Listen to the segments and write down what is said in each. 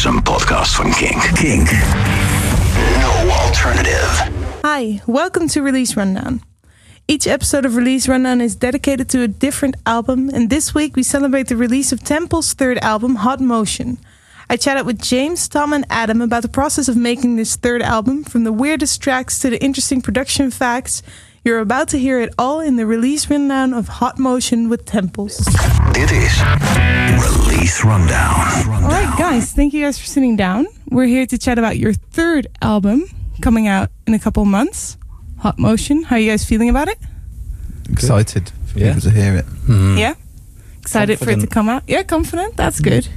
Dit is een podcast van Kink. Kink. No alternative. Hi, welcome to Release Rundown. Each episode of Release Rundown is dedicated to a different album, and this week we celebrate the release of Temples' third album, Hot Motion. I chatted with James, Tom, and Adam about the process of making this third album, from the weirdest tracks to the interesting production facts. You're about to hear it all in the release rundown of Hot Motion with Temples. Dit is Release Rundown. All right, guys, thank you guys for sitting down. We're here to chat about your third album coming out in a couple months, Hot Motion. How are you guys feeling about it? Excited for Yeah. people to hear it. Yeah? Excited for it to come out? Yeah, confident. That's good.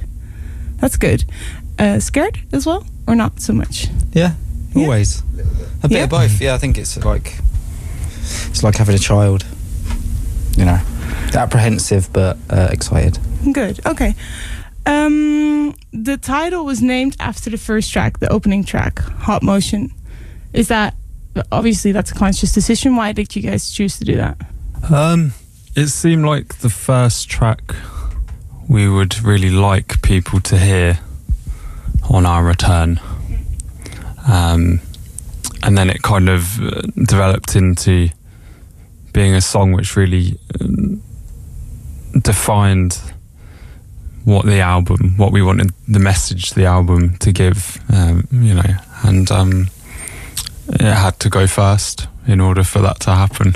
That's good. Uh, scared as well, or not so much? Yeah, Yeah. always. A bit Yeah. of both. Yeah, I think it's like it's like having a child. You know, apprehensive but uh, excited. Good. Okay. Um, the title was named after the first track, the opening track, Hot Motion. Is that obviously that's a conscious decision? Why did you guys choose to do that? Um, it seemed like the first track we would really like people to hear on our return. Um, and then it kind of uh, developed into being a song which really um, defined what the album, what we wanted the message the album to give, um, you know, and um, it had to go first in order for that to happen.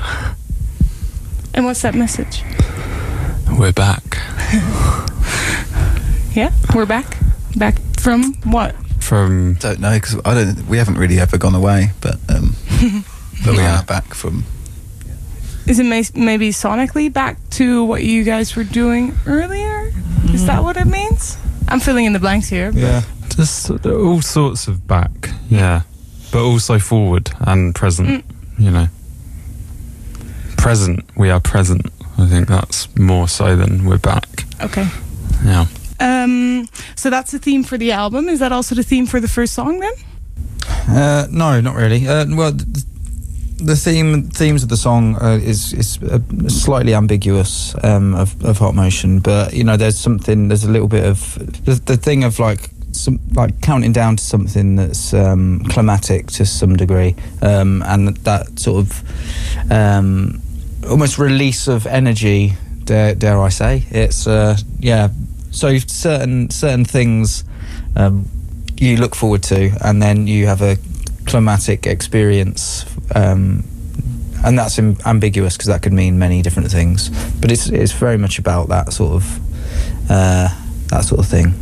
And what's that message? We're back Yeah, we're back. Back from what? From Don't know because I don't. We haven't really ever gone away, but um, but we are back from. Is it may- maybe sonically back to what you guys were doing earlier? Is that what it means? I'm filling in the blanks here. but- Yeah, just all sorts of back, yeah, but also forward and present. Mm. You know, present. We are present. I think that's more so than we're back. Okay. Yeah. Um, so that's the theme for the album. Is that also the theme for the first song then? uh, no, not really. Uh, well, th- the theme themes of the song uh, is is uh, slightly ambiguous um, of, of hot motion, but you know, there's something. There's a little bit of the, the thing of like. Some, like counting down to something that's um, climatic to some degree, um, and that sort of um, almost release of energy. Dare, dare I say? It's uh, yeah. So certain certain things um, you look forward to, and then you have a climatic experience, um, and that's Im- ambiguous because that could mean many different things. But it's it's very much about that sort of uh, that sort of thing.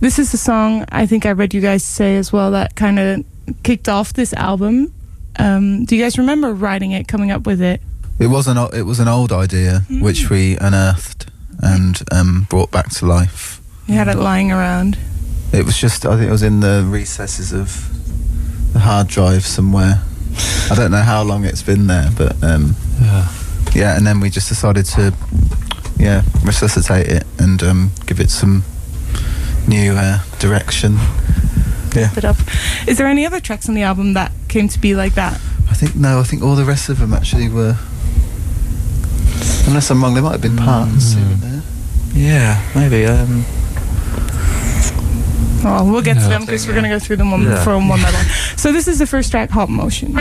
This is the song I think I read you guys say as well that kind of kicked off this album. Um, do you guys remember writing it, coming up with it? It was an it was an old idea Mm. which we unearthed and um, brought back to life. You had it lying around. It was just I think it was in the recesses of the hard drive somewhere. I don't know how long it's been there, but um, Yeah. yeah. And then we just decided to yeah resuscitate it and um, give it some new uh, direction. It up. Is there any other tracks on the album that came to be like that? I think no. I think all the rest of them actually were. Unless I'm wrong, there might have been parts here and there. Yeah, maybe. Um, Oh, we'll get to them because we're gonna go through them one Yeah. from one by one. So this is the first track, Hot Motion.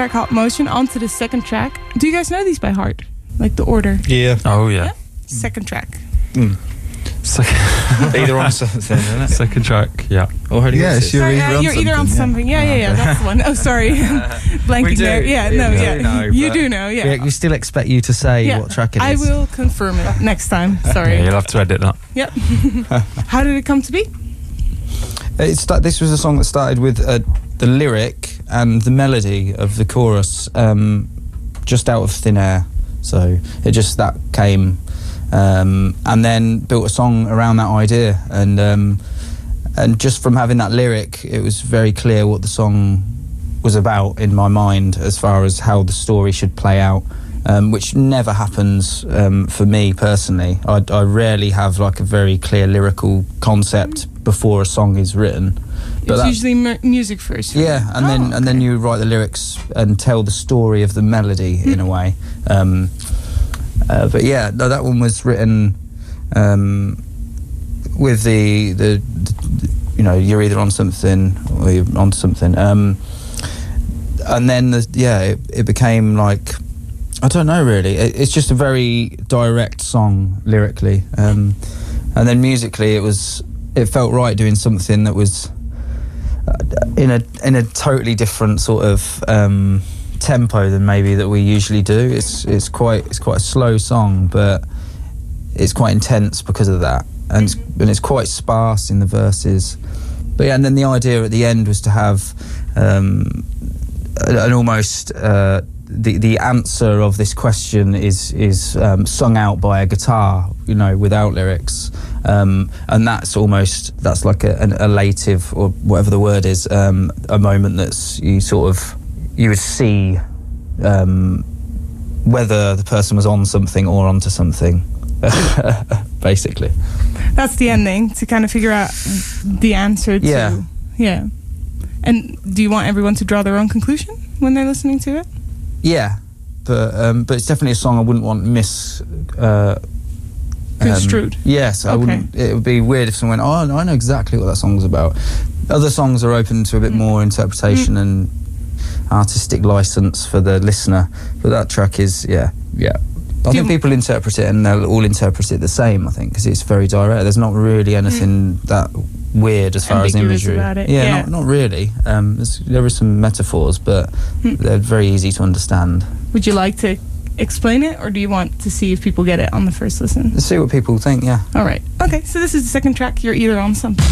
Track Hot Motion. onto the second track. Do you guys know these by heart? Like the order? Yeah. Oh yeah. Second track. Second, Either on something, isn't it? second track. Yeah. Or how do you Yeah, use it's it? You're Sorry, either uh, on you're either on something, something. Yeah, yeah, yeah. That's the one. Oh, sorry. Blanking there. Yeah, Yeah, no, yeah. know, you do know, yeah. We, we still expect you to say Yeah, what track it is. I will confirm it next time. Sorry. Yeah, you'll have to edit that. Yep. How did it come to be? It sta- this was a song that started with uh, the lyric and the melody of the chorus um, just out of thin air. So it just that came, um, and then built a song around that idea, and um, and just from having that lyric, it was very clear what the song was about in my mind as far as how the story should play out. Um, which never happens um, for me personally. I, I rarely have like a very clear lyrical concept before a song is written. It's that- usually mu- music first. yeah, and then Oh, and then you write the lyrics and tell the story of the melody in a way. Um, uh, but yeah, no, that one was written um, with the, the the you know you're either on something or you're on something. Um, and then the, yeah, it, it became like I don't know really. It, it's just a very direct song lyrically, um, and then musically it was it felt right doing something that was in a in a totally different sort of um, tempo than maybe that we usually do. It's it's quite it's quite a slow song, but it's quite intense because of that, and it's, and it's quite sparse in the verses. But yeah, and then the idea at the end was to have um, an an almost uh, the the answer of this question is is um, sung out by a guitar, you know, without lyrics, um, and that's almost that's like a, an elative or whatever the word is, um, a moment that's you sort of you would see um, whether the person was on something or onto something, basically. That's the ending to kind of figure out the answer to. Yeah. Yeah. And do you want everyone to draw their own conclusion when they're listening to it? Yeah, but um, but it's definitely a song I wouldn't want miss. Uh, Construed. Um, yes, I Okay. wouldn't. It would be weird if someone went, "Oh, I know exactly what that song's about." Other songs are open to a Mm. bit more interpretation and artistic license for the listener, but that track is, yeah, yeah. I Do think people interpret it and they'll all interpret it the same. I think because it's very direct. There's not really anything that weird as far as. Imagery. about it, Yeah, yeah. Not, not really. Um, there are some metaphors, but Hmm. they're very easy to understand. Would you like to explain it or do you want to see if people get it on the first listen? Let's see what people think. Yeah. All right. Okay, so this is the second track. You're either on something.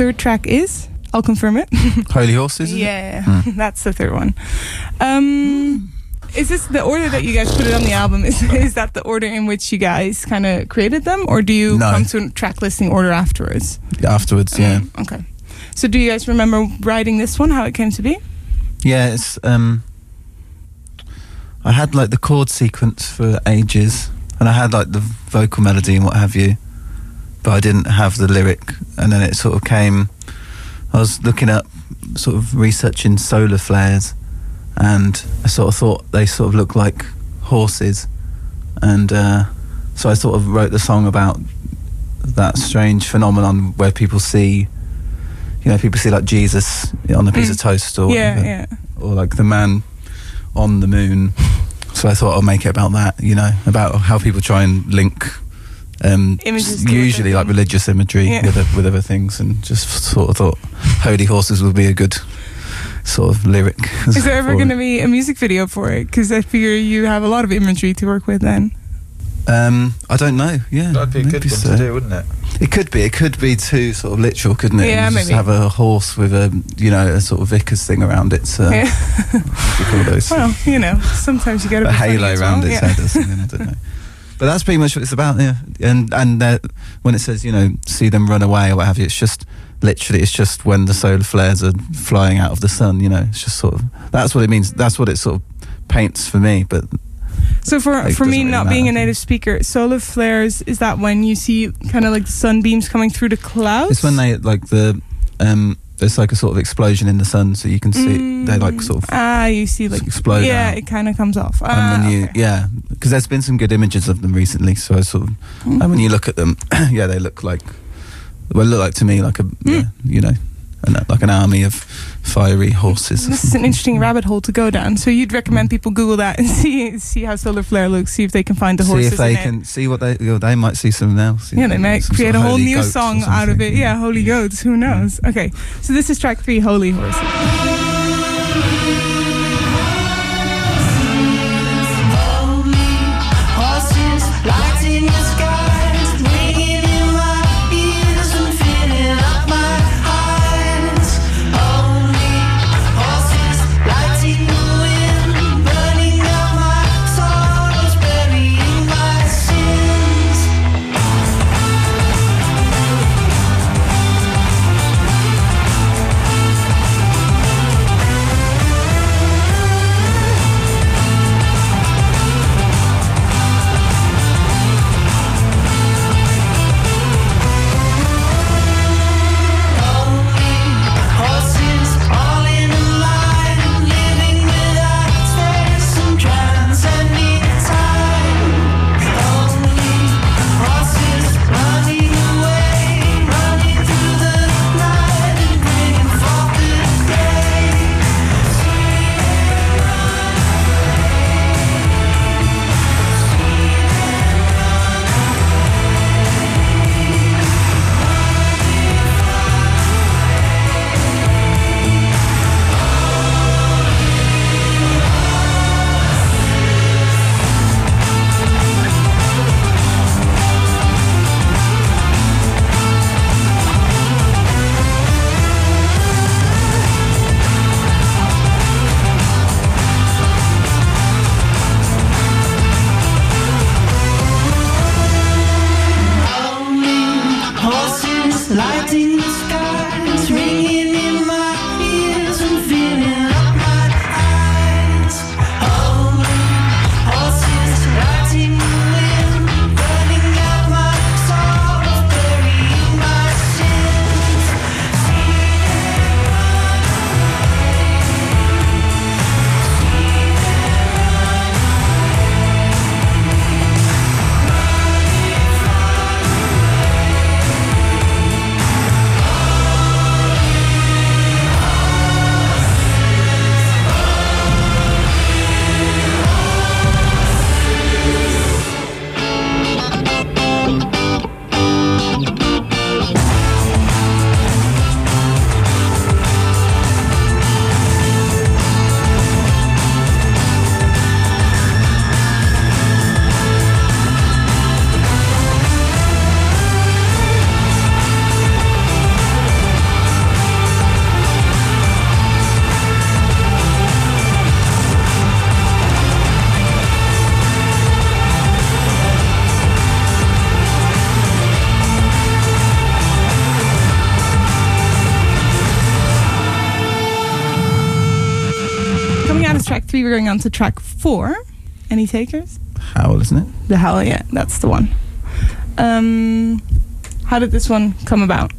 Third track is. I'll confirm it. Holy Horses. is it? yeah, Hmm. that's the third one. Um, is this the order that you guys put it on the album? Is is that the order in which you guys kind of created them, or do you No. come to a track listing order afterwards? Afterwards, yeah. Mm, okay. So do you guys remember writing this one? How it came to be? Yeah, it's um I had like the chord sequence for ages and I had like the vocal melody and what have you. But I didn't have the lyric and then it sort of came I was looking up sort of researching solar flares and I sort of thought they sort of look like horses and uh, so I sort of wrote the song about that strange phenomenon where people see you know people see like Jesus on a piece Mm. of toast or yeah, whatever yeah. or like the man on the moon. So I thought I'll make it about that, you know, about how people try and link um, Images usually like religious imagery Yeah. with with other things, and just sort of thought holy horses would be a good sort of lyric. Is there ever going to be a music video for it? Because I figure you have a lot of imagery to work with then. Um, I don't know. Yeah, That'd be a good one so. to do, wouldn't it? It could be. It could be too sort of literal, couldn't it? Yeah, You just maybe. have a horse with a you know a sort of vicar's thing around it. So Yeah. what do you call those? Well, you know, sometimes you got to a halo around well. its Yeah. head or something. I don't know. But that's pretty much what it's about, yeah. And and uh, when it says you know see them run away or what have you, it's just literally it's just when the solar flares are flying out of the sun. You know, it's just sort of that's what it means. That's what it sort of paints for me. But So for Like, for me, really not being a native speaker, solar flares is that when you see kind of like the sunbeams coming through the clouds? it's when they like the um there's like a sort of explosion in the sun, so you can see they like sort of ah, you see like explode yeah, out. it kind of comes off. and Ah, when you okay. yeah because there's been some good images of them recently so I sort of Mm. and when you look at them yeah they look like well look like to me like a Mm. yeah, you know an, uh, like an army of fiery horses This is an interesting rabbit hole to go down. So you'd recommend mm. people Google that and see see how solar flare looks, see if they can find the see horses See if they in it. can see what they they might see something else. Yeah, they might create sort a whole new song out of it. Yeah, Holy Goats. Who knows? Okay, so this is track three, Holy. Horses, was track three. We're going on to track four. Any takers? Howl, isn't it? The Howl, yeah, that's the one. Um, how did this one come about?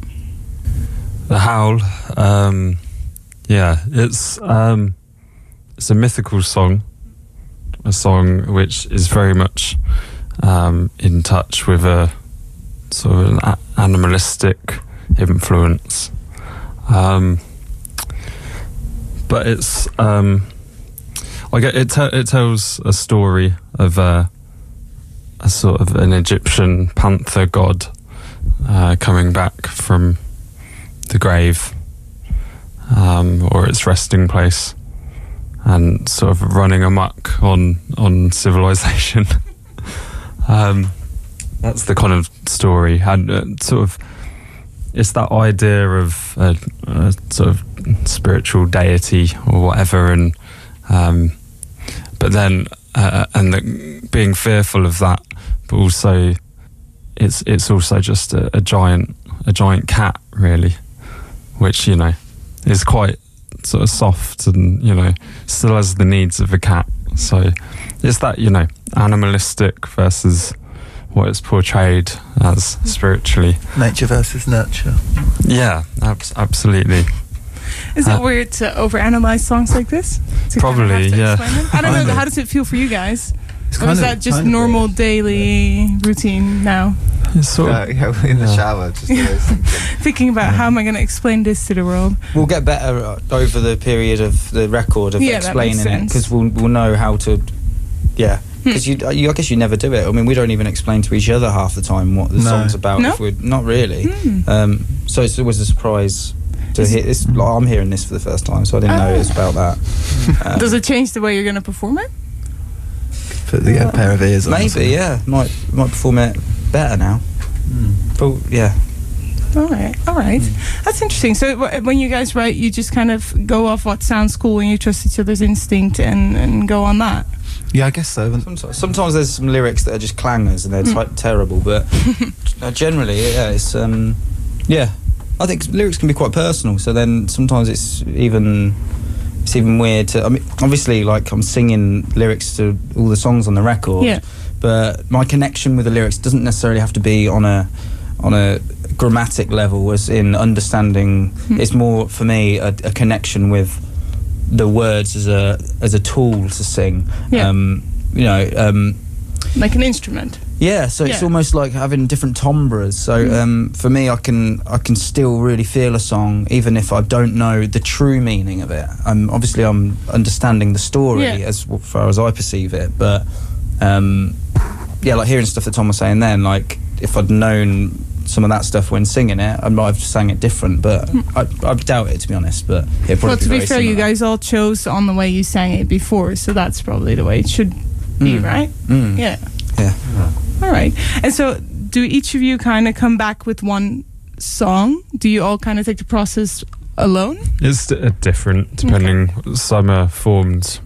The Howl, um, yeah, it's um, it's a mythical song, a song which is very much um, in touch with a sort of an animalistic influence, um, but it's um, it, it, it tells a story of a, a sort of an Egyptian panther god uh, coming back from the grave um, or its resting place and sort of running amok on on civilization. um, that's the kind of story, and uh, sort of it's that idea of a, a sort of spiritual deity or whatever, and um, but then uh, and the, being fearful of that, but also it's it's also just a, a giant a giant cat really which you know is quite sort of soft and you know still has the needs of a cat. So it's that you know animalistic versus what it's portrayed as spiritually. Nature versus nurture. yeah abs- absolutely Is it Uh, weird to overanalyze songs like this? To kind of Probably, yeah. I don't know. How does it feel for you guys? It's Or is that just normal daily routine now? it's sort of, Uh, yeah, in the Yeah. shower, just thinking. Thinking about how am I going to explain this to the world? We'll get better over the period of the record of Yeah, explaining it because we'll we'll know how to. Yeah, Hmm. because you, you, I guess you never do it. I mean, we don't even explain to each other half the time what the No. song's about. No? If we're not really. Hmm. Um, so it's always a surprise to hear this. Like, I'm hearing this for the first time, so I didn't know Ah. it was about that. Um, Does it change the way you're going to perform it? Put the uh, pair of ears on. Maybe, something. yeah. Might might perform it better now. Hmm. But yeah, All right, all right. That's interesting. So wh- when you guys write, you just kind of go off what sounds cool and you trust each other's instinct and, and go on that. Yeah, I guess so. sometimes, sometimes there's some lyrics that are just clangers and they're Mm. like terrible, but uh, generally, yeah, it's um, yeah. I think lyrics can be quite personal, so then sometimes it's even it's even weird to. I mean, obviously, like I'm singing lyrics to all the songs on the record, Yeah. but my connection with the lyrics doesn't necessarily have to be on a on a grammatic level, as in understanding. Hmm. It's more for me a, a connection with the words as a as a tool to sing. Yeah. Um, you know, um, Like an instrument. Yeah. So it's almost like having different timbres. So Mm. um, for me, I can I can still really feel a song, even if I don't know the true meaning of it. Um, obviously, I'm understanding the story Yeah. as far as I perceive it, but um, yeah, like hearing stuff that Tom was saying then, like if I'd known some of that stuff when singing it, I might have sang it different. But I, I doubt it, to be honest. But yeah, probably Well, to be fair, you guys all chose on the way you sang it before, so that's probably the way it should be, Mm. right? Mm. Yeah. All right. And so, do each of you kind of come back with one song? Do you all kind of take the process alone? it's uh, different depending some are formed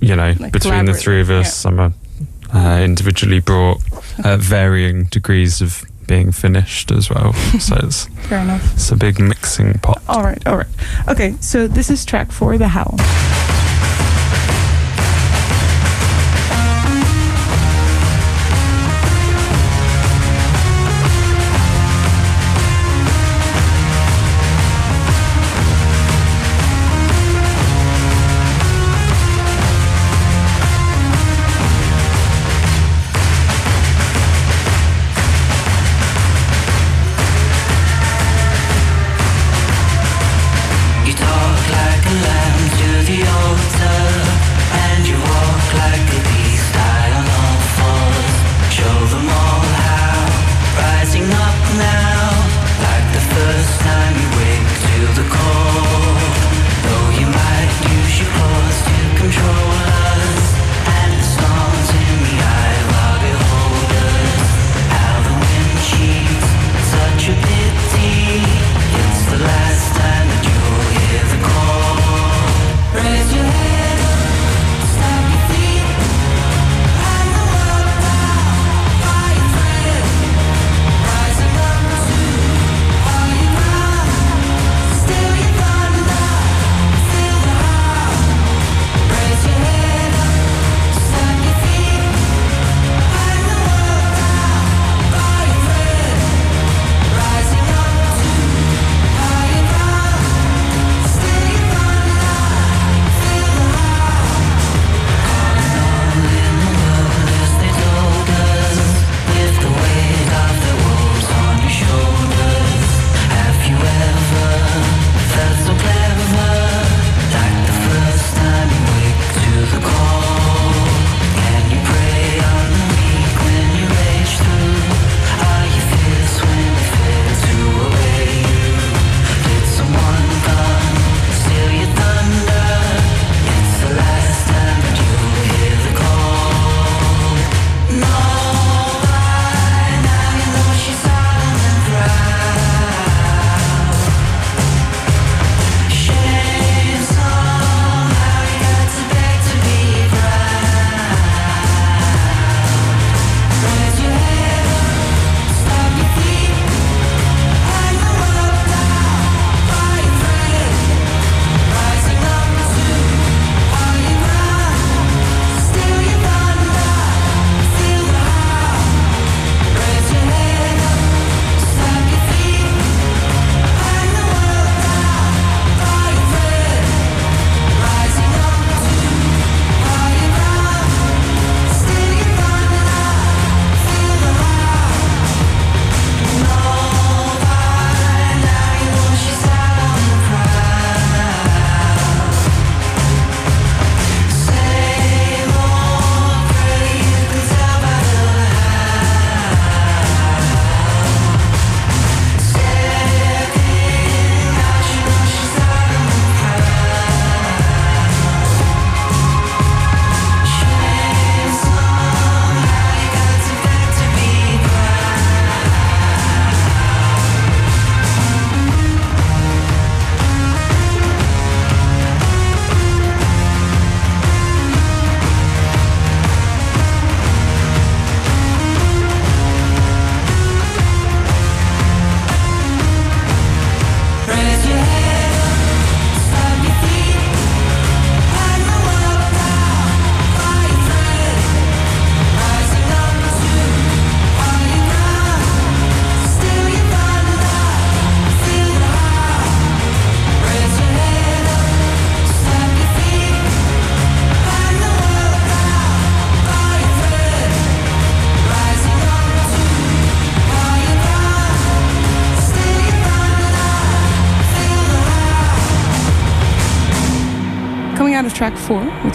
you know Like between the three of us yeah. some are uh, individually brought at varying degrees of being finished as well so it's Fair enough. it's a big mixing pot All right. All right. Okay. So this is track four, the howl.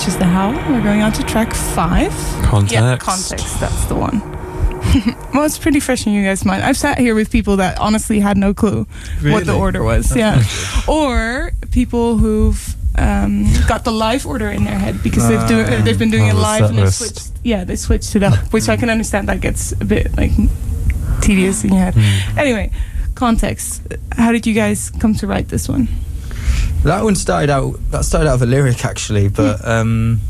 Which is the Howl. We're going on to track five. Context. Yeah, context. That's the one. well, it's pretty fresh in you guys' mind. I've sat here with people that honestly had no clue what the order was. Yeah, or people who've um, got the live order in their head because they've do, they've been doing it live and they switched. Yeah, they switched it up, which I can understand. That gets a bit like tedious in your head. Hmm. Anyway, context. How did you guys come to write this one? That one started out. That started out of a lyric actually, but Hmm. um,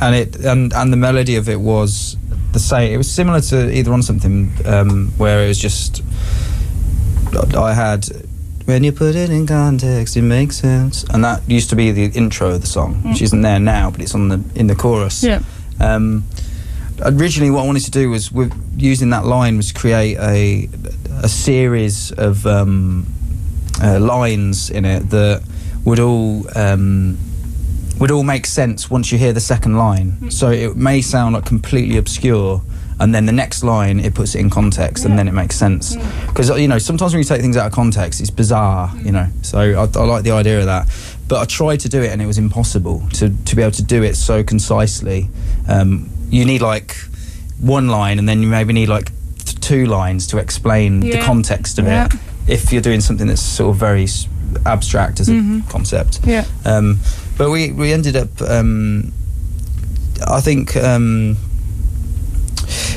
and it and and the melody of it was the same. It was similar to either on something um, where it was just I had when you put it in context, it makes sense, and that used to be the intro of the song, which Mm. isn't there now, but it's on the in the chorus. Yeah. Um, originally, what I wanted to do was with using that line was create a a series of um, uh, lines in it that would all um, would all make sense once you hear the second line. So it may sound like completely obscure. And then the next line, it puts it in context, and then it makes sense. Because you know, sometimes when you take things out of context, it's bizarre. You know, so I, I like the idea of that. But I tried to do it, and it was impossible to to be able to do it so concisely. Um, you need like one line, and then you maybe need like th- two lines to explain the context of Yeah. it. If you're doing something that's sort of very abstract as a Mhm. concept. Yeah. Um, but we we ended up, um, I think, um,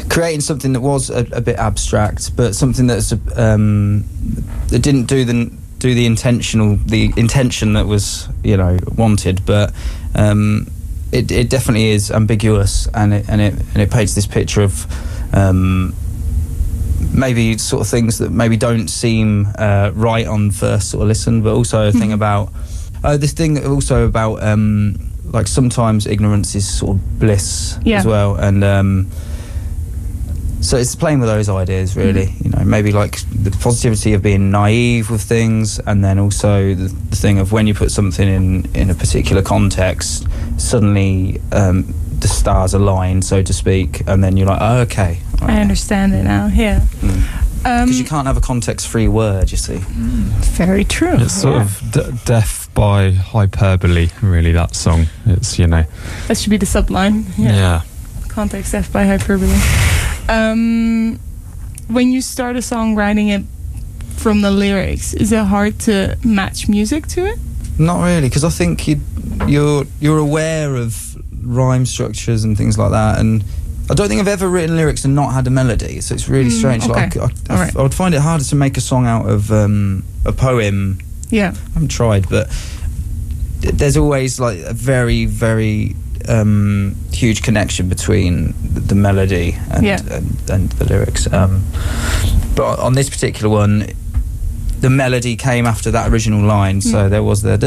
creating something that was a, a bit abstract, but something that's um, that didn't do the do the intentional the intention that was you know wanted, but. Um, it, it definitely is ambiguous, and it and it and it paints this picture of um, maybe sort of things that maybe don't seem uh, right on first sort of listen, but also a thing Mhm. about uh, this thing also about um, like sometimes ignorance is sort of bliss Yeah. as well, and um, so it's playing with those ideas really. Mm-hmm. You know, maybe like the positivity of being naive with things, and then also the, the thing of when you put something in in a particular context, suddenly um, the stars align, so to speak, and then you're like, oh, okay. I understand it now. Yeah. Um, Because you can't have a context-free word, you see. very true. It's sort yeah. of d- death by hyperbole, really, that song. It's, you know. that should be the subline. Yeah. Yeah. Context F by hyperbole. Um, when you start a song writing it from the lyrics, is it hard to match music to it? Not really, because I think you, you're you're aware of rhyme structures and things like that, and I don't think I've ever written lyrics and not had a melody, so it's really mm, strange. Okay. Like I, I, right. I would find it harder to make a song out of um, a poem. Yeah, I haven't tried, but there's always like a very, very um, huge connection between the melody and yeah. and, and, the lyrics. Um, but on this particular one, the melody came after that original line, so mm. there was the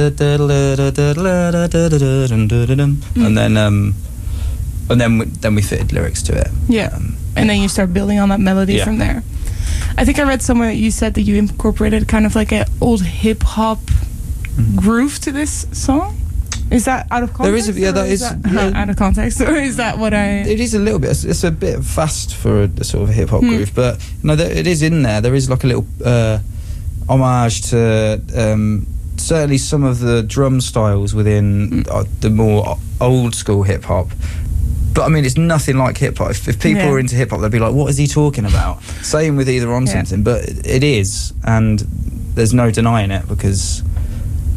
mm. and then um, and then we, then we fitted lyrics to it. Yeah. Um, and then you start building on that melody Yeah. from there. I think I read somewhere that you said that you incorporated kind of like an old hip hop groove to this song. Is that out of context? Mm-hmm. There is a- yeah, that is- that- yeah. out of context, or is that what I? It is a little bit. It's, it's a bit fast for a, sort of hip hop Hmm. groove, but no, there, it is in there. There is like a little uh, homage to um, certainly some of the drum styles within uh, the more old school hip hop. But I mean, it's nothing like hip hop. If, if people Yeah. are into hip hop, they'd be like, "What is he talking about?" Same with either on Yeah. something, but it is, and there's no denying it because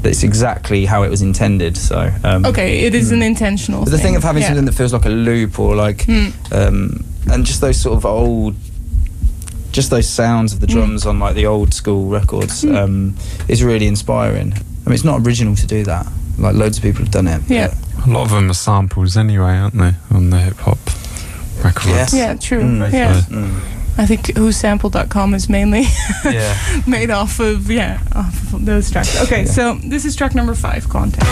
it's exactly how it was intended. So um, Okay, it is Hmm. an intentional. but the thing of having yeah. something that feels like a loop or like, Hmm. um, and just those sort of old, just those sounds of the Mm. drums on like the old school records Mm. um, is really inspiring. I mean, it's not original to do that. Like loads of people have done it. Yeah. But- A lot of them are samples anyway, aren't they, on the hip hop records? Yeah, true. Mm. Yeah, Mm. I think whosampled.com is mainly Yeah. made off of yeah off of those tracks. Okay, Yeah. so this is track number five, Context.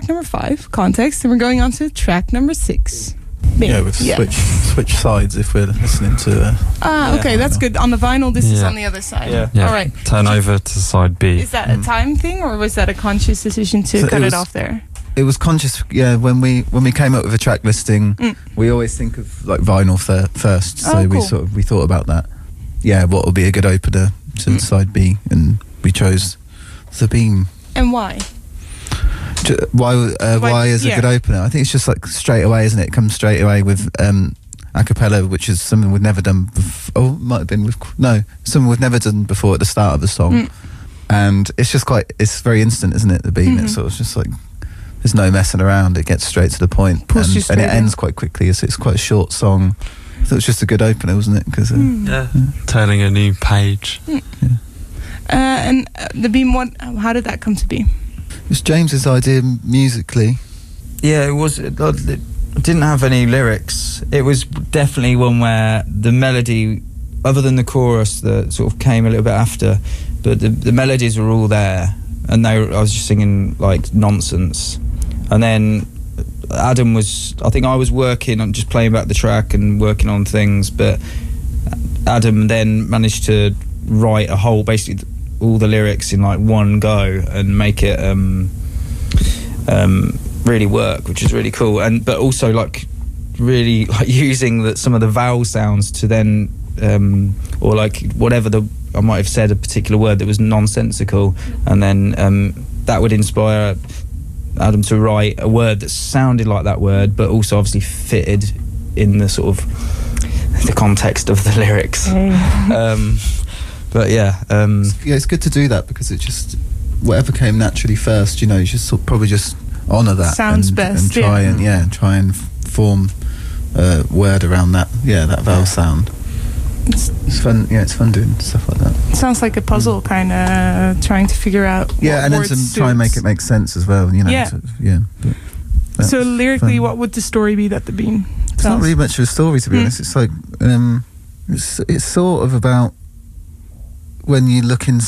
Track number five, Context, and we're going on to track number six. Bing. Yeah, we've switched switch sides if we're listening to. Uh, Ah, Yeah. okay, that's good. On the vinyl, this is on the other side. Yeah. Yeah. All right. Turn over to side B. Is that a time thing, or was that a conscious decision to Mm. So cut it, was- off there? it was conscious, yeah. When we when we came up with a track listing, Mm. we always think of like vinyl fir- first. So Oh, we sort of we thought about that. Yeah, what would be a good opener to Mm. side B, and we chose the Beam. And why? Ju- Why uh, Why- why is a good opener? I think it's just like straight away, isn't it? It comes straight away with um, a cappella, which is something we've never done. Bef- oh, might have been with no, something we've never done before at the start of the song, Mm. and it's just quite. It's very instant, isn't it? The beam. Mhm. It's sort of just like there's no messing around. It gets straight to the point, Pulls you and, and it ends quite quickly. It's, it's quite a short song. I thought it was just a good opener, wasn't it? Because uh, Hmm. Yeah. Turning a new page. Uh, and uh, the beam, what? How did that come to be? It's James's idea musically. Yeah, it was. It, it didn't have any lyrics. It was definitely one where the melody, other than the chorus that sort of came a little bit after, but the, the melodies were all there, and they were, I was just singing like nonsense, and then Adam was. I think I was working on just playing back the track and working on things, but Adam then managed to write a whole basically all the lyrics in like one go and make it. Um, um, really work, which is really cool. And but also like really like using that some of the vowel sounds to then um, or like whatever the I might have said a particular word that was nonsensical, and then um, that would inspire Adam to write a word that sounded like that word, but also obviously fitted in the sort of the context of the lyrics. Um, but yeah, um, yeah, it's good to do that because it just whatever came naturally first. You know, you just sort probably just honor that. Sounds and, best, And try yeah. and yeah, try and form a word around that. Yeah, that vowel sound. It's, It's fun. Yeah, it's fun doing stuff like that. sounds like a puzzle, kind of trying to figure out. Yeah, what and then words to try and make it make sense as well. You know. Yeah. sort yeah. So lyrically, fun. what would the story be that the beam? It's not really much of a story, to be Hmm. honest. It's like um, it's it's sort of about when you look in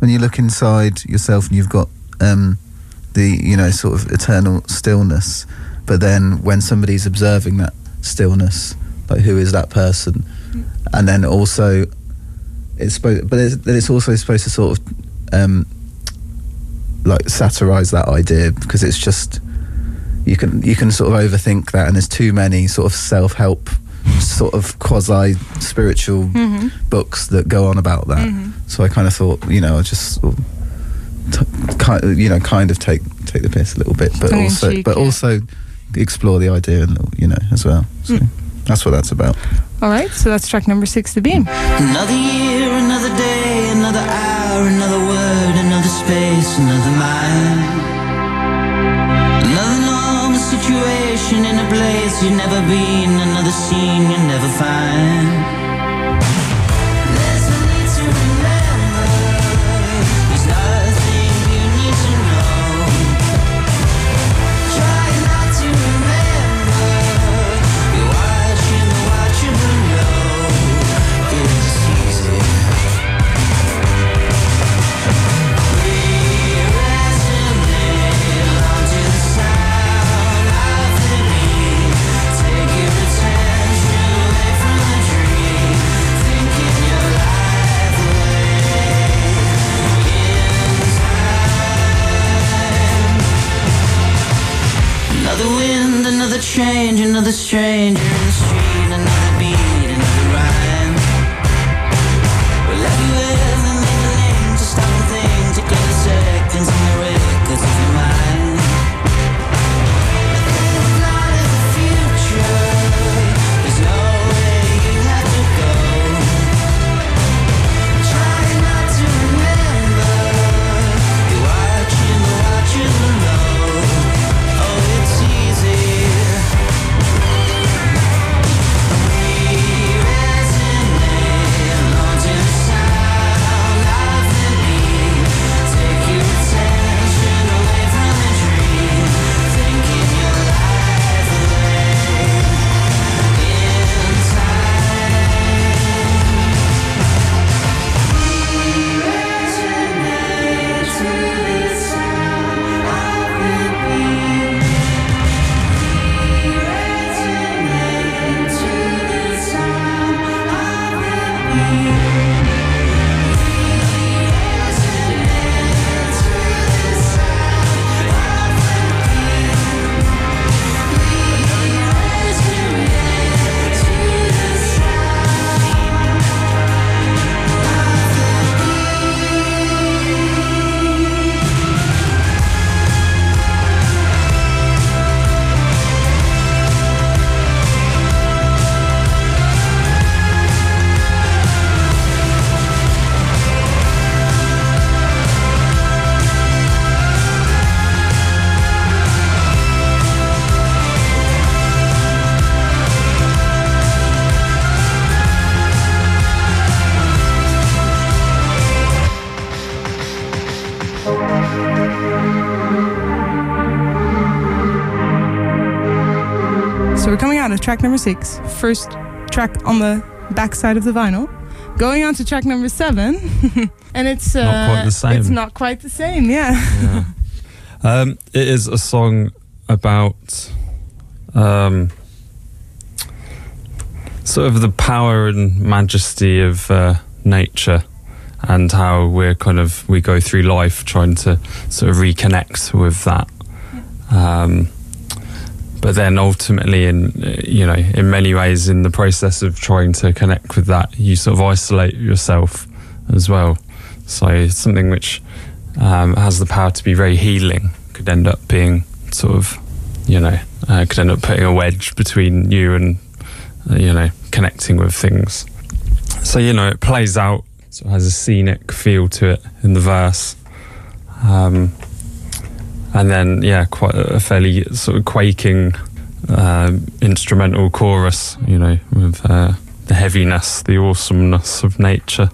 when you look inside yourself and you've got um, the you know sort of eternal stillness, but then when somebody's observing that stillness, like who is that person, and then also it's supposed, but it's, it's also supposed to sort of um, like satirize that idea because it's just you can you can sort of overthink that and there's too many sort of self-help sort of quasi spiritual Mhm. books that go on about that Mhm. so i kind of thought you know i just sort of t- kind of, you know kind of take take the piss a little bit but Tongue also cheek, but yeah. also explore the idea and you know as well so Mm. that's what that's about All right, so that's track number six, the beam. Another year, another day, another hour, another word, another space, another mind. Situation in a place you've never been, another scene you'll never find. change, another stranger. Track number six, first track on the back side of the vinyl. Going on to track number seven, and it's uh, Not quite the same. It's not quite the same, yeah. Yeah. Um, it is a song about um, sort of the power and majesty of uh, nature and how we're kind of we go through life trying to sort of reconnect with that. Um, but then ultimately, in uh, you know, in many ways, in the process of trying to connect with that, you sort of isolate yourself as well. So something which um, has the power to be very healing could end up being sort of, you know, uh, could end up putting a wedge between you and, uh, you know, connecting with things. So, you know, it plays out, sort of has a scenic feel to it in the verse. Um, and then, yeah, quite a fairly sort of quaking uh, instrumental chorus, you know, with uh, the heaviness, the awesomeness of nature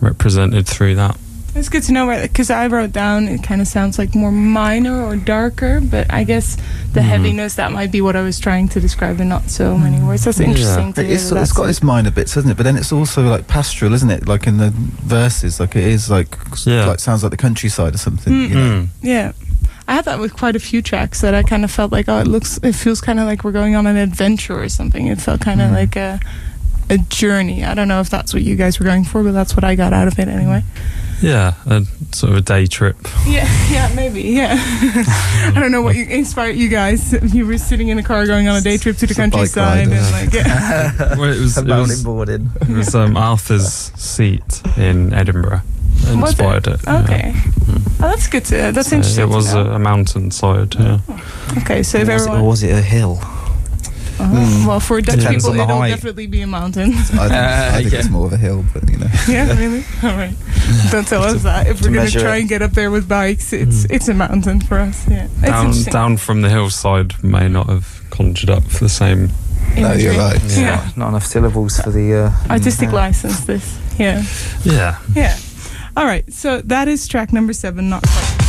represented through that. It's good to know because I wrote down it kind of sounds like more minor or darker, but I guess the Mhm. heaviness that might be what I was trying to describe in not so many words. That's Yeah. interesting to hear. It's, that it's got its minor bits, hasn't it? But then it's also like pastoral, isn't it? Like in the verses, like it is like Yeah. like sounds like the countryside or something. Mm. You know? Mm. Yeah. I had that with quite a few tracks that I kind of felt like, oh, it looks, it feels kind of like we're going on an adventure or something. It felt kind of Mm. like a, a journey. I don't know if that's what you guys were going for, but that's what I got out of it anyway. Yeah, a sort of a day trip. Yeah, yeah, maybe, yeah. I don't know what you, inspired you guys. You were sitting in a car going on a day trip to the It's a bike countryside, ride, and like, yeah. well, it was, it was, boarding. it was um, Arthur's seat in Edinburgh that Was it? inspired it. yeah. Okay. Oh, that's good. To, that's So interesting. It was to a, know. a mountainside. Yeah. okay. So if was, everyone, or was it a hill? uh Mm. well, for Dutch Depends people, on the it'll height. definitely be a mountain. I think, I think yeah. it's more of a hill, but you know. yeah, really. All right. Don't tell us that. If we're gonna try it. and get up there with bikes, it's Mm. it's a mountain for us. Yeah. Down, interesting. down from the hillside may not have conjured up for the same. No, you're right. Yeah. Not, not enough syllables for the uh, Artistic uh, license. This. Yeah. Yeah. Yeah. All right. So that is track number seven. Not quite.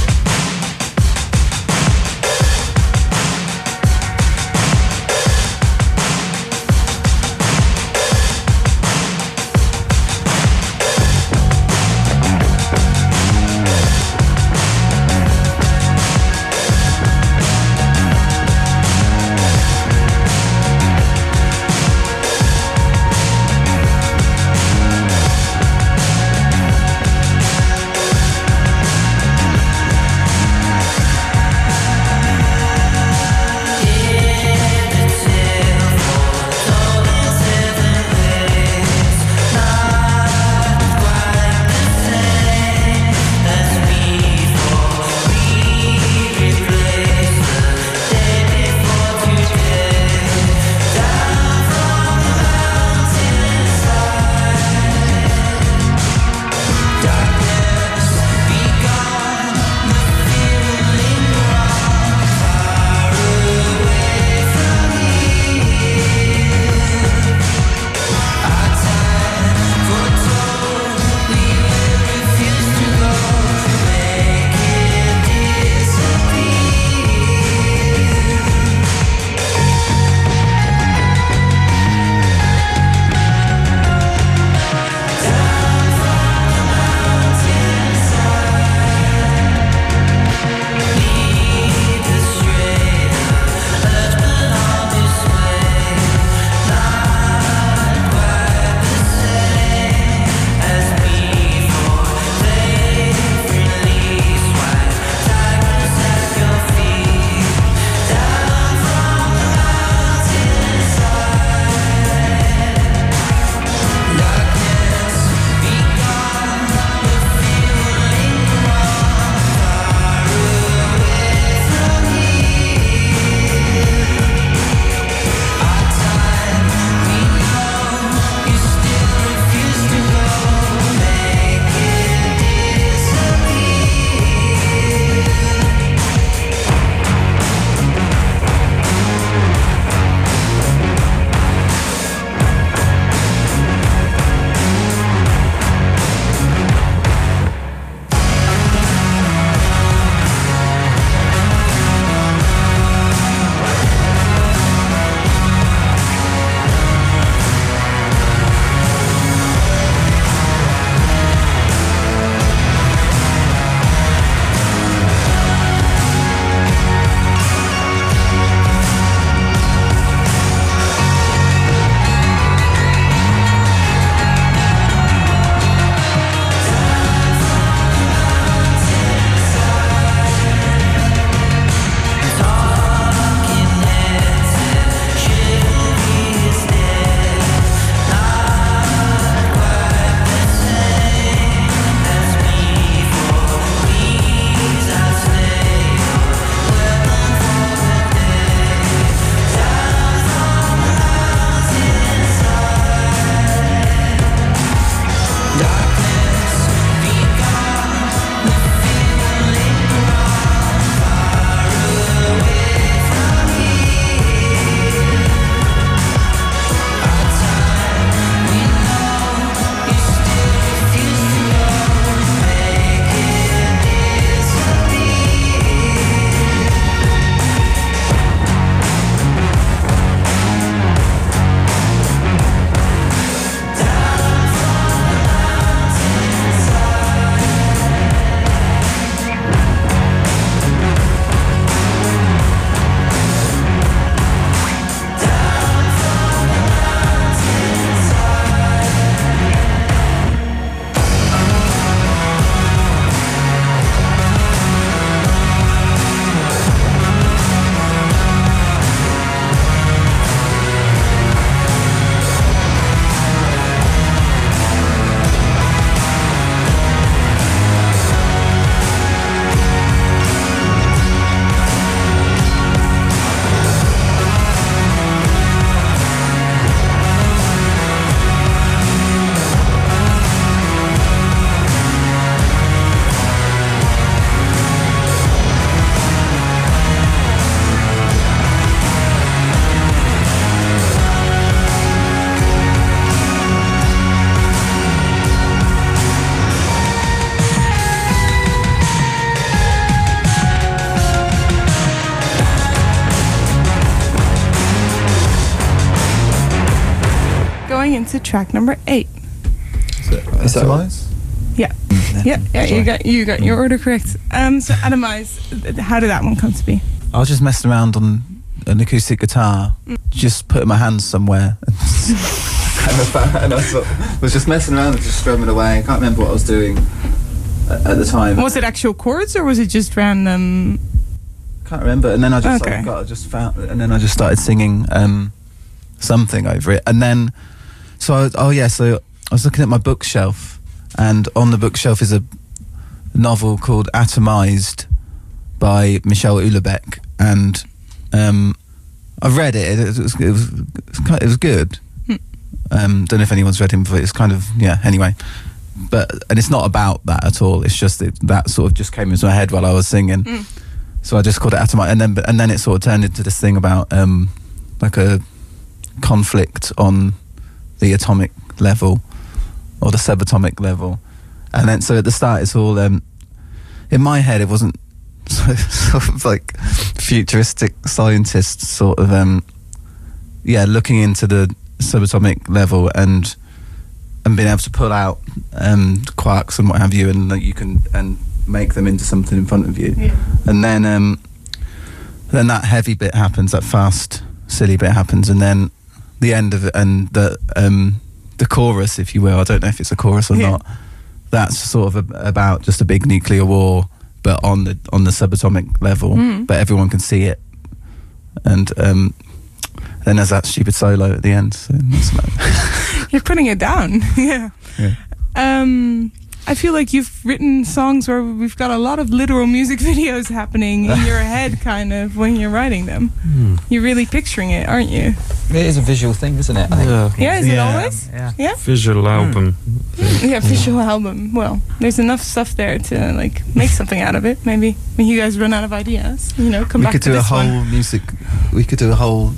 Yeah, yeah. You got you got your order correct. Um, so Atomize, th- how did that one come to be? I was just messing around on an acoustic guitar, just putting my hands somewhere. and I found- and I sort of was just messing around and just strumming away. I can't remember what I was doing at, at the time. Was it actual chords or was it just random? I can't remember. And then I just Okay. like, got, I just found, and then I just started singing um, something over it. And then, so I, oh yeah, so I was looking at my bookshelf, and on the bookshelf is a novel called Atomized by Michel Houellebecq, and um, I read it. It, was it was it was, it good. Um, don't know if anyone's read him, but it's kind of yeah. Anyway, but and it's not about that at all. It's just that that sort of just came into my head while I was singing. So I just called it Atomized, and then and then it sort of turned into this thing about um, like a conflict on the atomic level or the subatomic level, and then so at the start it's all um, in my head it wasn't sort of like futuristic scientists sort of um, yeah looking into the subatomic level and and being able to pull out um, quarks and what have you, and that you can and make them into something in front of you, and then um, then that heavy bit happens, that fast silly bit happens, and then the end of it and the um, the chorus, if you will. I don't know if it's a chorus or Yeah. not. That's sort of a, about just a big nuclear war, but on the on the subatomic level, Mm. but everyone can see it, and um, then there's that stupid solo at the end. So You're putting it down. yeah. Yeah. Um, I feel like you've written songs where we've got a lot of literal music videos happening in your head, kind of when you're writing them. Hmm. You're really picturing it, aren't you? It is a visual thing, isn't it? I think. Yeah. Yeah, is it Yeah. always? Yeah. Yeah. Visual hmm. album. Yeah, visual album. Well, there's enough stuff there to like make something out of it. Maybe when you guys run out of ideas, you know, come we back could do a whole one. music. We could do a whole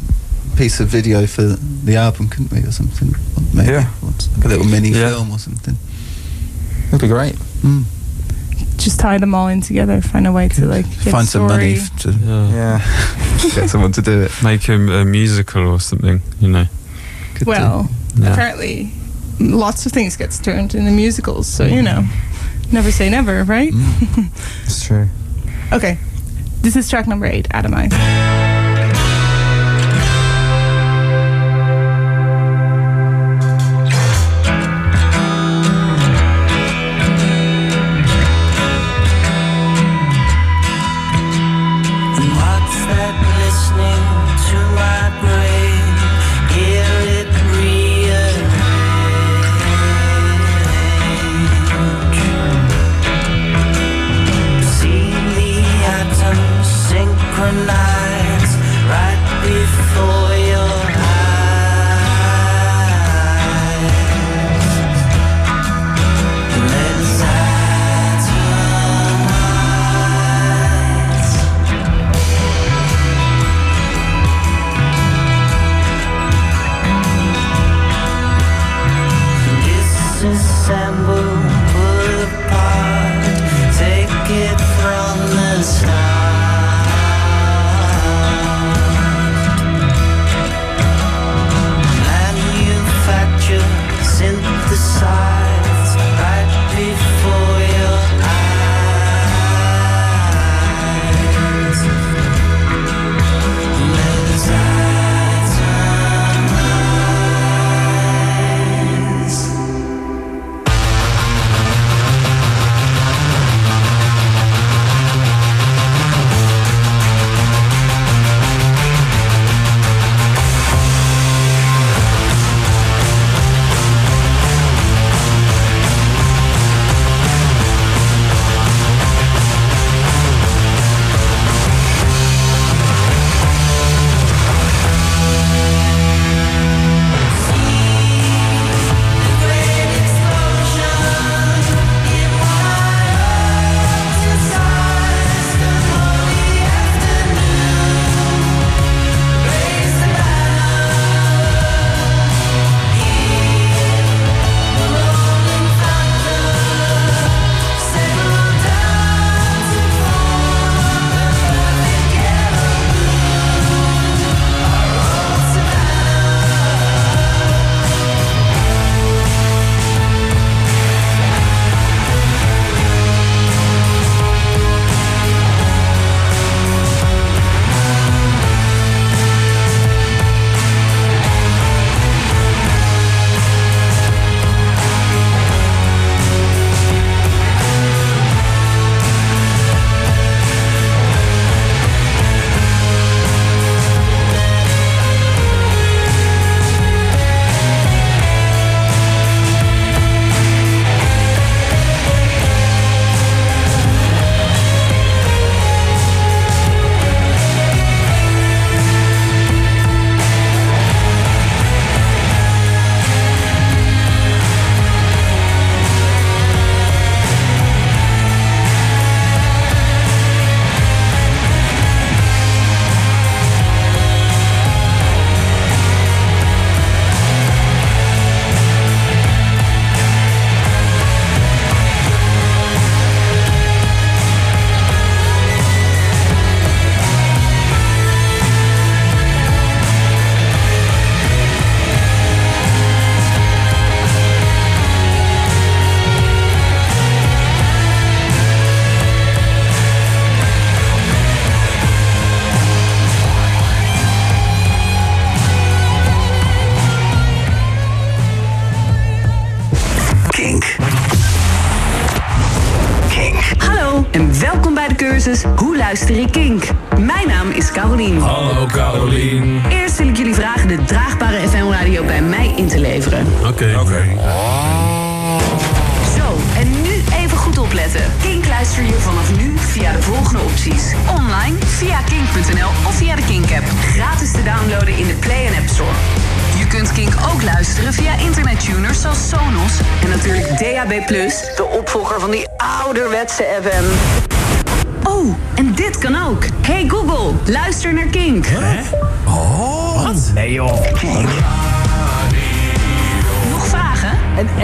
piece of video for the album, couldn't we, or something? Maybe. Yeah. Once, like a little mini Yeah. film or something. It'd be great. Mm. Just tie them all in together. Find a way to like get Find some money to Yeah. Yeah. get someone to do it. Make him a musical or something, you know. Could. Well, Yeah. apparently, lots of things gets turned into musicals. So you know, never say never, right? Mm. It's true. Okay, this is track number eight, Atomize.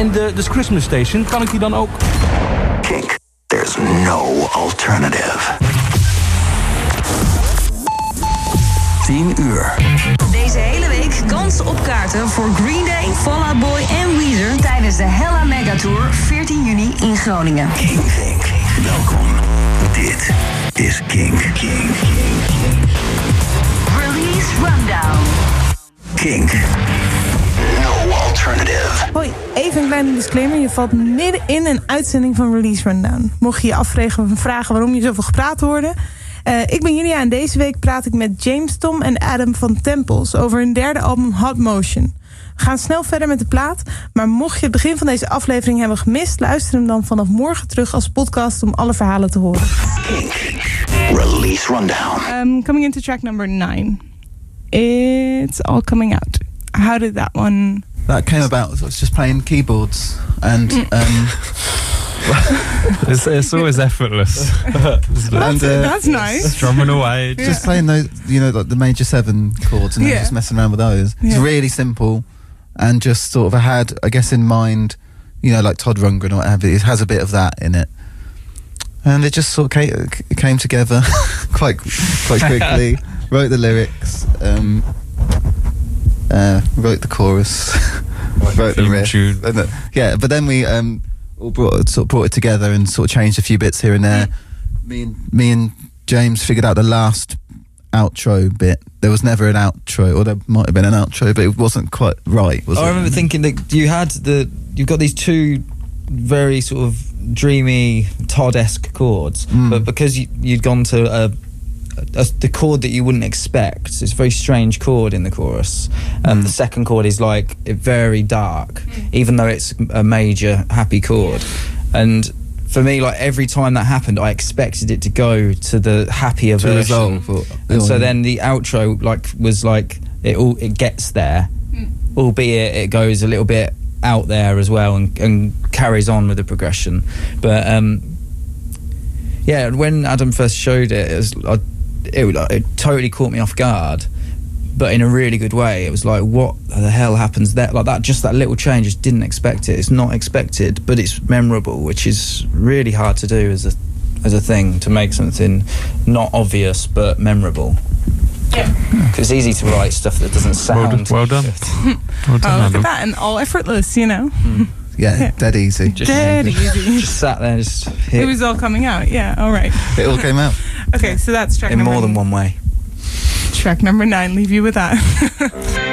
En, de, de Christmas Station, kan ik die dan ook? Kink. There's no alternative. 10 uur. Deze hele week kans op kaarten voor Green Day, Fall Out Boy en Weezer tijdens de Hella Megatour 14 juni in Groningen. King Kink. Welkom. Dit is Kink. Kink. Release Rundown. Kink. Alternative. Hoi, even een kleine disclaimer. Je valt midden in een uitzending van Release Rundown. Mocht je je afvragen of vragen waarom je zoveel gepraat hoorde. Eh, ik ben Julia en deze week praat ik met James Tom en Adam van Tempels over hun derde album Hot Motion. We gaan snel verder met de plaat, maar mocht je het begin van deze aflevering hebben gemist, luister hem dan vanaf morgen terug als podcast om alle verhalen te horen. Release Rundown. Um, coming into track number nine, it's all coming out. How did that one? That came about. I was just playing keyboards, and um, It's, it's always effortless. and uh, That's nice. Strumming away. Yeah. just playing those, you know, like the major seven chords, and then Yeah. just messing around with those. It's really simple, and just sort of I had, I guess, in mind, you know, like Todd Rundgren or whatever. It has a bit of that in it, and it just sort of came, came together quite quite quickly. wrote the lyrics, um, uh, wrote the chorus, wrote the theme riff. tune. And the- yeah, but then we um, all brought sort of brought it together and sort of changed a few bits here and there. Me and me and James figured out the last outro bit. There was never an outro, or there might have been an outro, but it wasn't quite right. Was it? I it? remember thinking that you had the you've got these two very sort of dreamy Todd-esque chords, Mm. but because you, you'd gone to a, a, the chord that you wouldn't expect, it's a very strange chord in the chorus. Um, The second chord is like very dark, even though it's a major happy chord, and. For me, like every time that happened, I expected it to go to the happier To version. or- and so then the outro like was like it all it gets there, albeit it goes a little bit out there as well and, and carries on with the progression. But um, yeah, when Adam first showed it, it was I, it, it totally caught me off guard, but in a really good way. It was like, what the hell happens there? Like that, just that little change. Just didn't expect it. It's not expected, but it's memorable, which is really hard to do as a as a thing to make something not obvious but memorable. Yeah. Because it's easy to write stuff that doesn't Well done. sound. Well done. Well Oh, done, look at that, and all effortless, you know. yeah, hmm. Yeah. dead easy. Just- Dead easy. Just sat there, just It was all coming out. Yeah. All right. It all came out. Okay. So that's track in number more than one way. Track number nine. Leave you with that.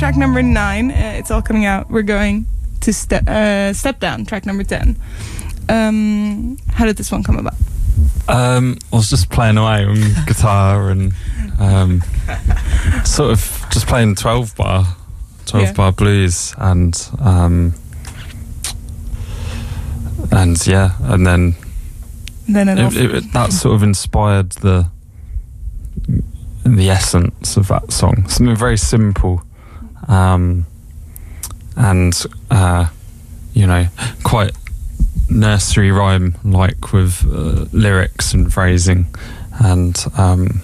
track number nine. Uh, it's all coming out. We're going to step uh, step down. Track number ten. Um, how did this one come about? Um, I was just playing away on guitar and um, sort of just playing 12 bar, 12 Yeah. bar blues and um, and yeah, and then Then it, it, it, that sort of inspired the the essence of that song. Something very simple, um, and uh, you know, quite nursery rhyme like with uh, lyrics and phrasing, and um,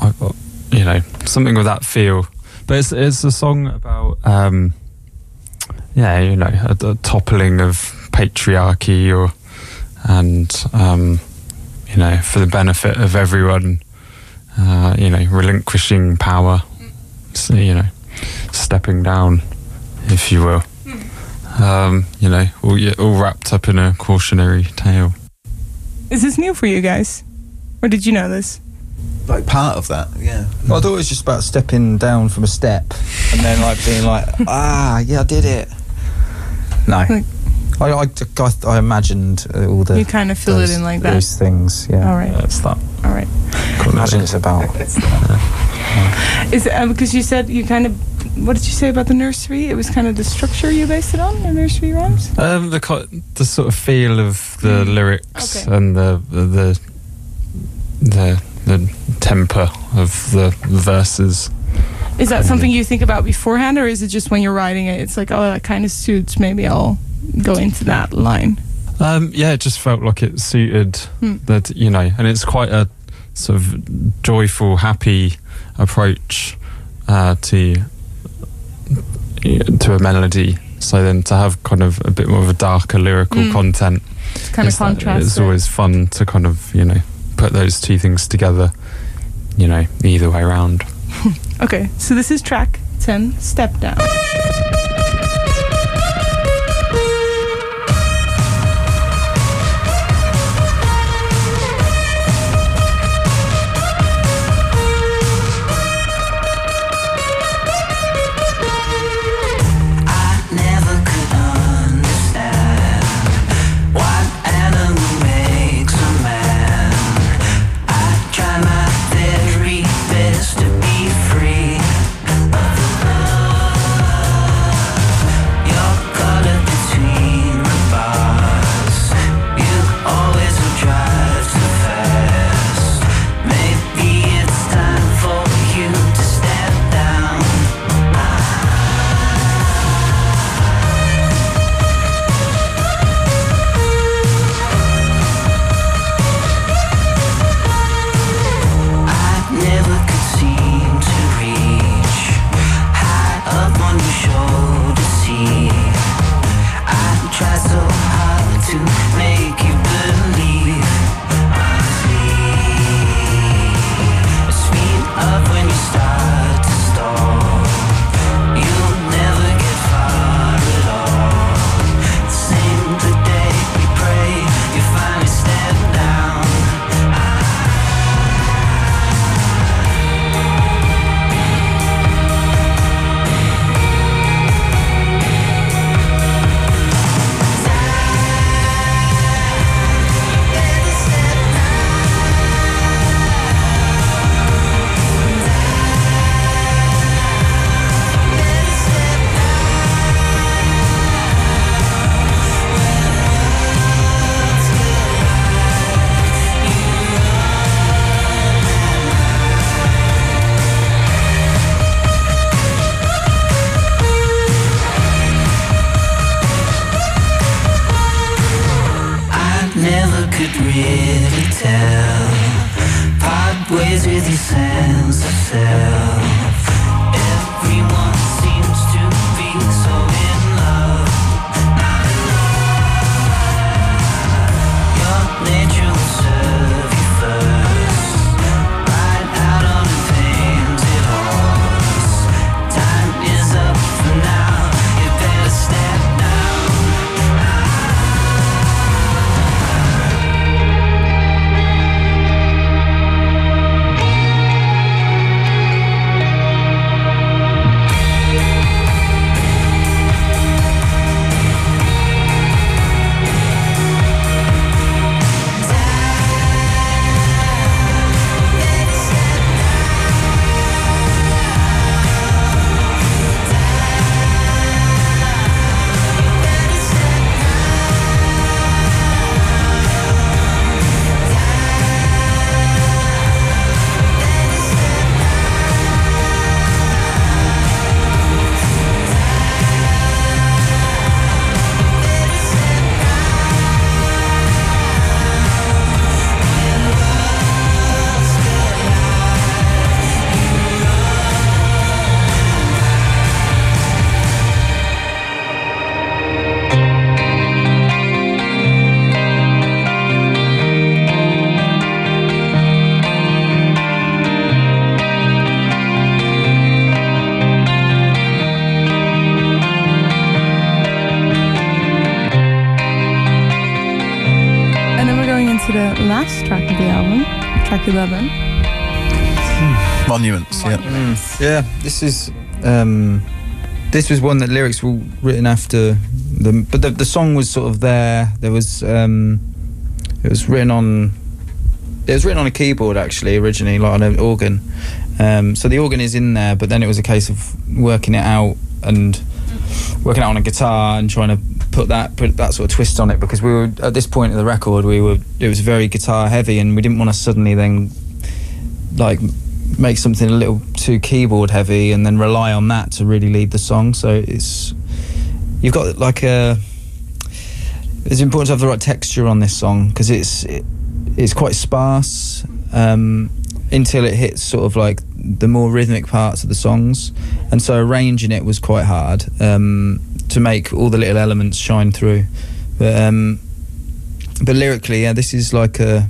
I, you know, something with that feel. But it's it's a song about um, yeah, you know, a, a toppling of patriarchy or and um, you know, for the benefit of everyone, uh, you know, relinquishing power, so, you know, stepping down, if you will. Um, you know, all, all wrapped up in a cautionary tale. Is this new for you guys, or did you know this? Like part of that, yeah. Well, I thought it was just about stepping down from a step and then like being like, ah, yeah, I did it. No. Like- I, I, I, I imagined uh, all the. You kind of fill it in like that. Those things, yeah. All right, That's that. all right. Imagine it's about. Is it, uh, because you said you kind of what did you say about the nursery? It was kind of the structure you based it on, the nursery rhymes. Um, the co- the sort of feel of the lyrics Okay. and the the the the temper of the verses. Is that something you think about beforehand, or is it just when you're writing it? It's like, oh, that kind of suits. Maybe I'll go into that line. Um, yeah, it just felt like it suited Hmm. that, you know, and it's quite a sort of joyful, happy approach uh, to to a melody. So then to have kind of a bit more of a darker lyrical Mm. content, It's kind of contrast. It's always fun to kind of you know put those two things together. You know, either way around. okay. So this is track ten, step down. This is um, this was one that lyrics were written after the, but the, the song was sort of there. There was um, it was written on it was written on a keyboard actually originally, like on an organ. Um, so the organ is in there, but then it was a case of working it out and working out on a guitar and trying to put that put that sort of twist on it because we were at this point of the record we were it was very guitar heavy and we didn't want to suddenly then like make something a little too keyboard heavy and then rely on that to really lead the song. So it's you've got like a it's important to have the right texture on this song because it's it, it's quite sparse um, until it hits sort of like the more rhythmic parts of the songs. And so arranging it was quite hard um, to make all the little elements shine through. But um, but lyrically yeah this is like a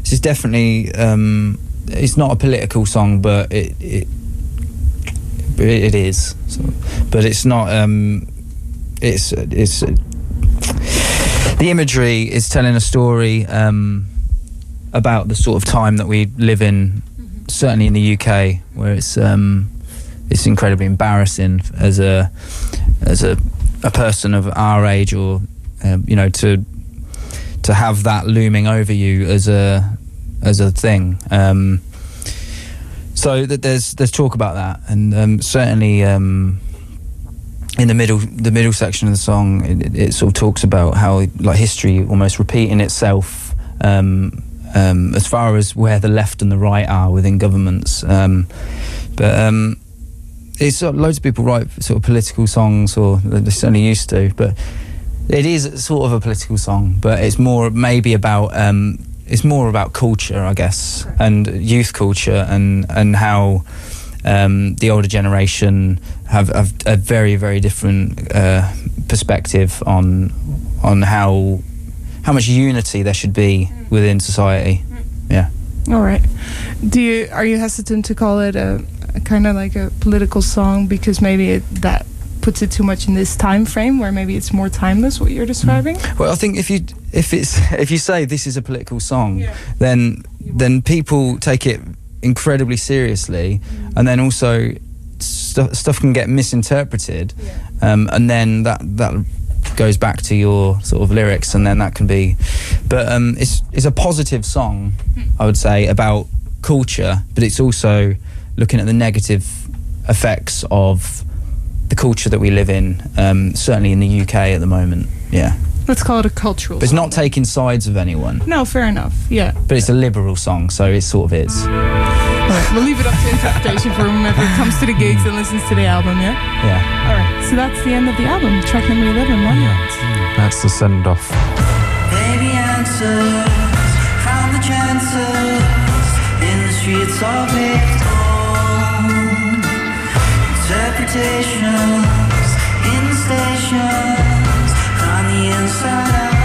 this is definitely um, it's not a political song but it it, it, is. So, but it's not um, it's it's the imagery is telling a story um, about the sort of time that we live in, certainly in the UK, where it's um, it's incredibly embarrassing as a as a, a person of our age, or um, you know, to to have that looming over you as a as a thing. Um, so that there's there's talk about that, and um, certainly. Um, in the middle the middle section of the song it, it, sort of talks about how like history almost repeating itself um, um, as far as where the left and the right are within governments um, but it's of, loads of people write sort of political songs or they certainly used to but it is sort of a political song but it's more maybe about um, it's more about culture I guess and youth culture and and how um, the older generation have, have a very very different uh, perspective on on how how much unity there should be within society. Yeah. All right. Do you are you hesitant to call it a, a kind of like a political song because maybe it, that puts it too much in this time frame where maybe it's more timeless what you're describing? Well, I think if you if it's if you say this is a political song, Yeah. then then people take it incredibly seriously, and then also stu- stuff can get misinterpreted, um, and then that that goes back to your sort of lyrics, and then that can be. But um, it's it's a positive song, I would say, about culture, but it's also looking at the negative effects of the culture that we live in, um, certainly in the UK at the moment. Yeah. Let's call it a cultural. But it's song not taking sides of anyone. No, fair enough. Yeah. But it's a liberal song, so it sort of is. All right. We'll leave it up to interpretation for whomever comes to the gigs and listens to the album. Yeah. Yeah. All right. So that's the end of the album. Track number eleven. Monuments. That's the send off. Baby answers from the chances in the streets of paved gold. Interpretations in stations from the inside. of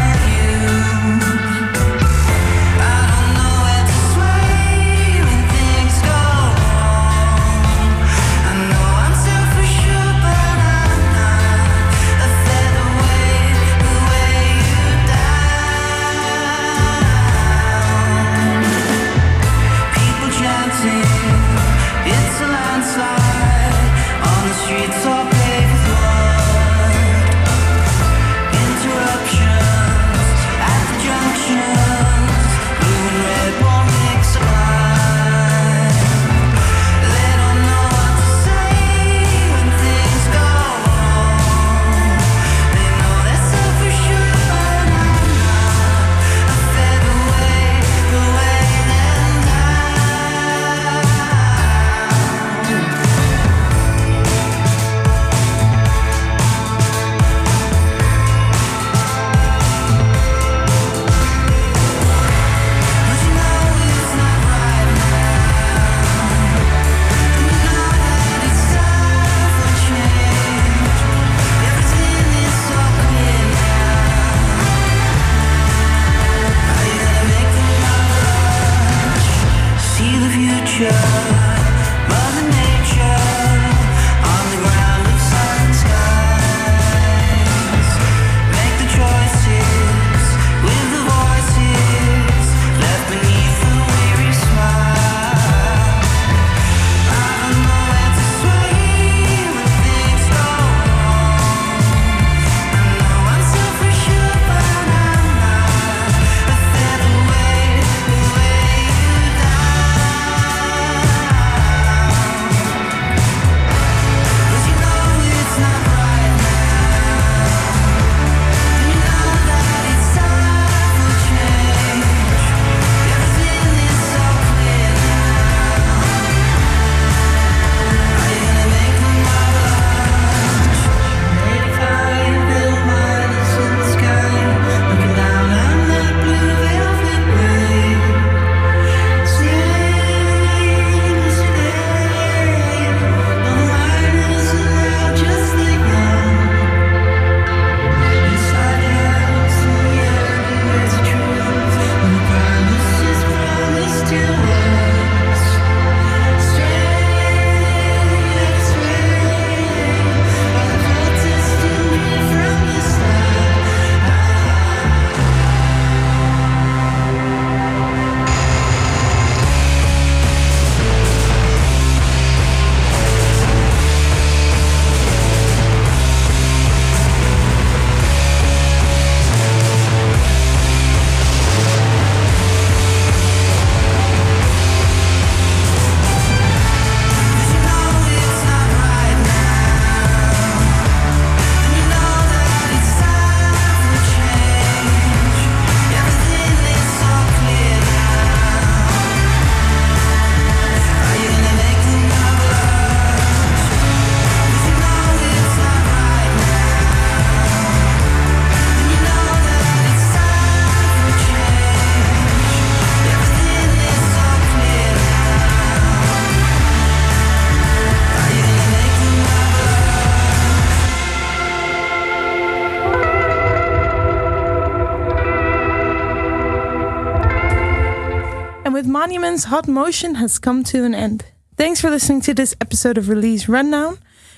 Hot Motion has come to an end. Thanks for listening to this episode of Release Rundown.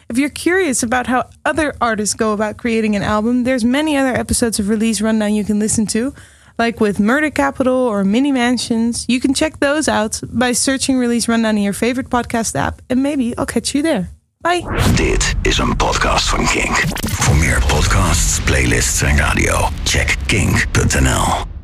If you're curious about how other artists go about creating an album, there's many other episodes of Release Rundown you can listen to, like with Murder Capital or Mini Mansions. You can check those out by searching Release Rundown in your favorite podcast app, and maybe I'll catch you there. Bye. Dit is een podcast van Kink. Voor meer podcasts, playlists en radio, check kink.nl.